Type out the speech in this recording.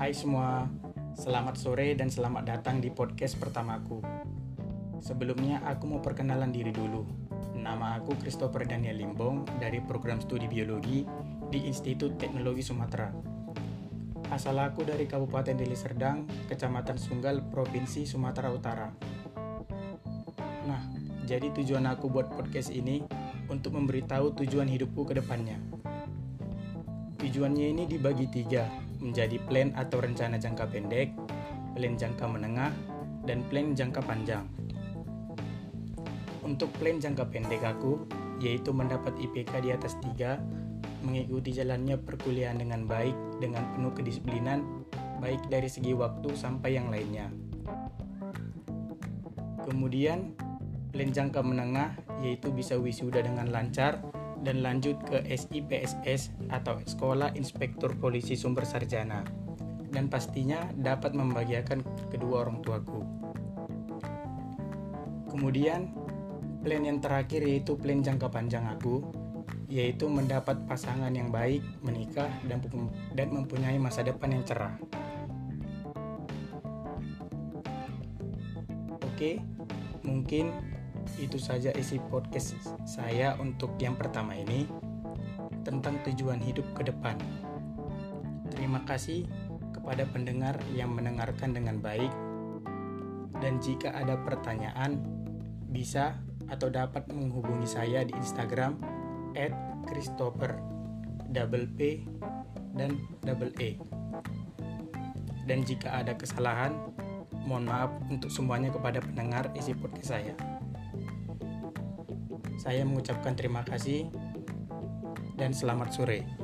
Hai semua, selamat sore dan selamat datang di podcast pertamaku. Sebelumnya aku mau perkenalan diri dulu. Nama aku Christopher Daniel Limbong dari program studi biologi di Institut Teknologi Sumatera. Asal aku dari Kabupaten Deli Serdang, Kecamatan Sunggal, Provinsi Sumatera Utara. Nah, jadi tujuan aku buat podcast ini untuk memberitahu tujuan hidupku ke depannya. Tujuannya ini dibagi tiga, menjadi plan atau rencana jangka pendek, plan jangka menengah, dan plan jangka panjang. Untuk plan jangka pendek aku, yaitu mendapat IPK di atas 3, mengikuti jalannya perkuliahan dengan baik, dengan penuh kedisiplinan, baik dari segi waktu sampai yang lainnya. Kemudian, plan jangka menengah yaitu bisa wisuda dengan lancar, dan lanjut ke SIPSS atau Sekolah Inspektur Polisi Sumber Sarjana dan pastinya dapat membahagiakan kedua orang tuaku. Kemudian, plan yang terakhir yaitu plan jangka panjang aku, yaitu mendapat pasangan yang baik, menikah, dan, dan mempunyai masa depan yang cerah. Oke, mungkin itu saja isi podcast saya untuk yang pertama ini tentang tujuan hidup ke depan. Terima kasih kepada pendengar yang mendengarkan dengan baik. Dan jika ada pertanyaan, bisa atau dapat menghubungi saya di Instagram @christopher double P dan double E. Dan jika ada kesalahan, mohon maaf untuk semuanya kepada pendengar isi podcast saya. Saya mengucapkan terima kasih dan selamat sore.